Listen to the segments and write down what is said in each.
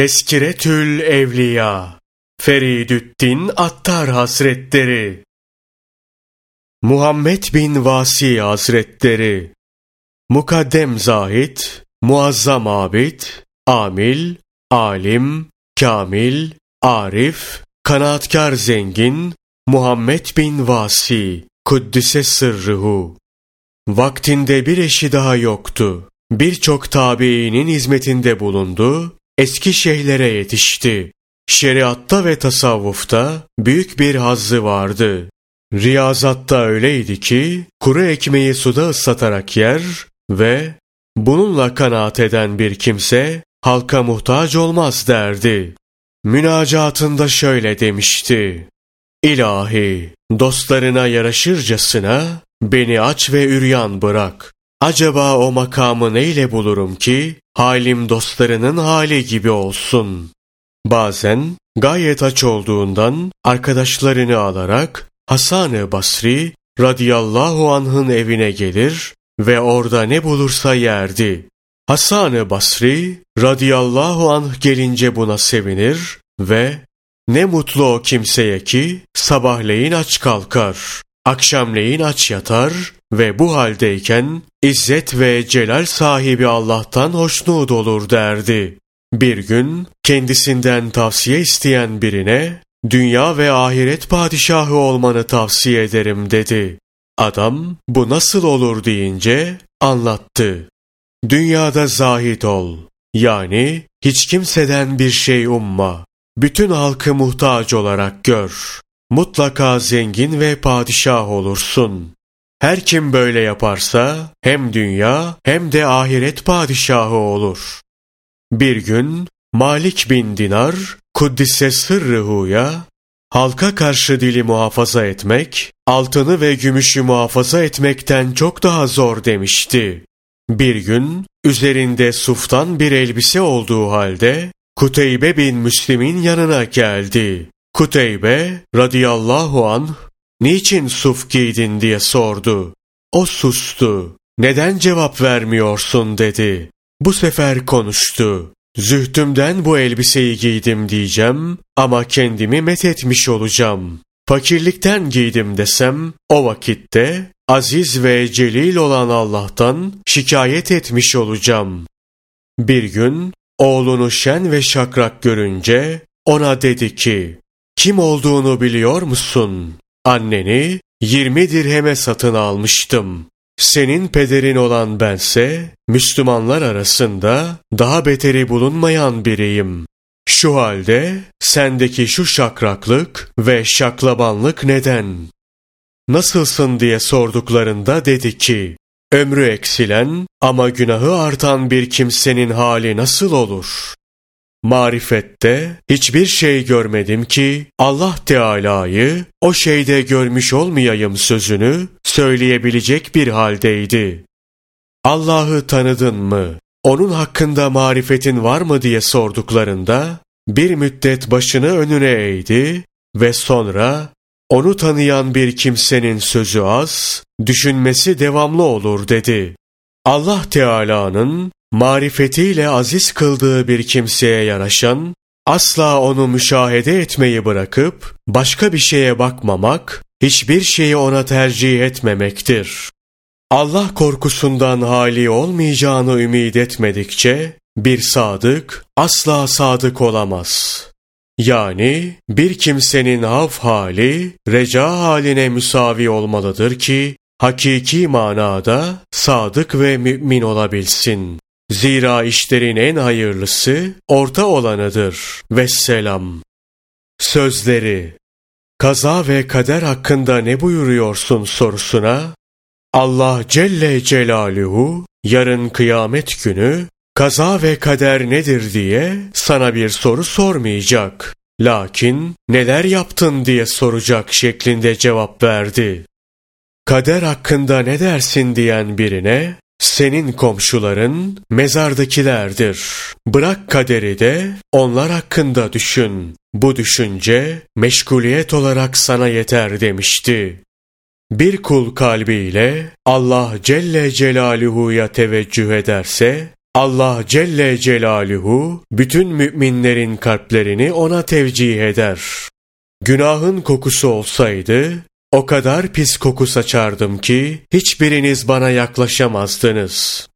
Teskiretül Evliya Feridüddin Attar Hazretleri. Muhammed bin Vasi Hazretleri. Mukaddem Zahid Muazzam Abid Amil Alim Kamil Arif Kanaatkar Zengin Muhammed bin Vasi Kuddise Sırrıhu. Vaktinde bir eşi daha yoktu. Birçok tabiinin hizmetinde bulundu, eski şeyhlere yetişti. Şeriatta ve tasavvufta büyük bir hazzı vardı. Riyazatta öyleydi ki, kuru ekmeği suda ıslatarak yer ve bununla kanaat eden bir kimse, halka muhtaç olmaz derdi. Münacatında şöyle demişti. İlahi, dostlarına yaraşırcasına beni aç ve üryan bırak. Acaba o makamı neyle bulurum ki halim dostlarının hali gibi olsun? Bazen gayet aç olduğundan arkadaşlarını alarak Hasan-ı Basri radıyallahu anh'ın evine gelir ve orada ne bulursa yerdi. Hasan-ı Basri radıyallahu anh gelince buna sevinir ve ne mutlu o kimseye ki sabahleyin aç kalkar, akşamleyin aç yatar ve bu haldeyken İzzet ve celal sahibi Allah'tan hoşnut olur derdi. Bir gün kendisinden tavsiye isteyen birine dünya ve ahiret padişahı olmanı tavsiye ederim dedi. Adam bu nasıl olur deyince anlattı. Dünyada zahit ol. Yani hiç kimseden bir şey umma. Bütün halkı muhtaç olarak gör. Mutlaka zengin ve padişah olursun. Her kim böyle yaparsa hem dünya hem de ahiret padişahı olur. Bir gün Malik bin Dinar Kuddise Sırrıhu'ya halka karşı dili muhafaza etmek, altını ve gümüşü muhafaza etmekten çok daha zor demişti. Bir gün üzerinde suftan bir elbise olduğu halde Kuteybe bin Müslim'in yanına geldi. Kuteybe radıyallahu an niçin suf giydin diye sordu. O sustu. Neden cevap vermiyorsun dedi. Bu sefer konuştu. Zühtümden bu elbiseyi giydim diyeceğim ama kendimi methetmiş olacağım. Fakirlikten giydim desem o vakitte aziz ve celil olan Allah'tan şikayet etmiş olacağım. Bir gün oğlunu şen ve şakrak görünce ona dedi ki, kim olduğunu biliyor musun? Anneni yirmi dirheme satın almıştım. Senin pederin olan bense Müslümanlar arasında daha beteri bulunmayan biriyim. Şu halde sendeki şu şakraklık ve şaklabanlık neden? Nasılsın diye sorduklarında dedi ki, ömrü eksilen ama günahı artan bir kimsenin hali nasıl olur? Marifette hiçbir şey görmedim ki Allah Teala'yı o şeyde görmüş olmayayım sözünü söyleyebilecek bir haldeydi. Allah'ı tanıdın mı? Onun hakkında marifetin var mı diye sorduklarında bir müddet başını önüne eğdi ve sonra onu tanıyan bir kimsenin sözü az, düşünmesi devamlı olur dedi. Allah Teala'nın marifetiyle aziz kıldığı bir kimseye yaraşan, asla onu müşahede etmeyi bırakıp başka bir şeye bakmamak, hiçbir şeyi ona tercih etmemektir. Allah korkusundan hali olmayacağını ümit etmedikçe, bir sadık asla sadık olamaz. Yani bir kimsenin hav hali, reca haline müsavi olmalıdır ki, hakiki manada sadık ve mümin olabilsin. Zira işlerin en hayırlısı orta olanıdır. Vesselam. Sözleri Kaza ve kader hakkında ne buyuruyorsun sorusuna Allah Celle Celaluhu yarın kıyamet günü kaza ve kader nedir diye sana bir soru sormayacak. Lakin neler yaptın diye soracak şeklinde cevap verdi. Kader hakkında ne dersin diyen birine senin komşuların mezardakilerdir. Bırak kaderi de onlar hakkında düşün. Bu düşünce meşguliyet olarak sana yeter demişti. Bir kul kalbiyle Allah Celle Celaluhu'ya teveccüh ederse, Allah Celle Celaluhu bütün müminlerin kalplerini ona tevcih eder. Günahın kokusu olsaydı o kadar pis koku saçardım ki hiçbiriniz bana yaklaşamazdınız.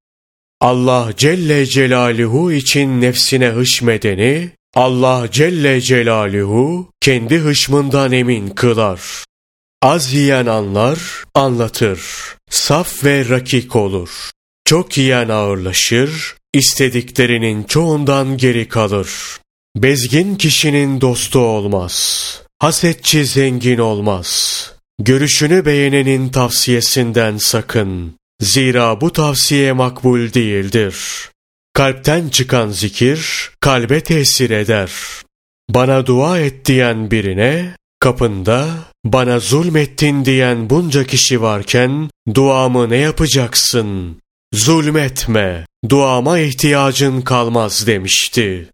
Allah Celle Celaluhu için nefsine hışmedeni Allah Celle Celaluhu kendi hışmından emin kılar. Az yiyen anlar, anlatır. Saf ve rakik olur. Çok yiyen ağırlaşır, istediklerinin çoğundan geri kalır. Bezgin kişinin dostu olmaz. Hasetçi zengin olmaz. Görüşünü beğenenin tavsiyesinden sakın. Zira bu tavsiye makbul değildir. Kalpten çıkan zikir kalbe tesir eder. Bana dua et diyen birine kapında bana zulmettin diyen bunca kişi varken duamı ne yapacaksın? Zulmetme, duama ihtiyacın kalmaz demişti.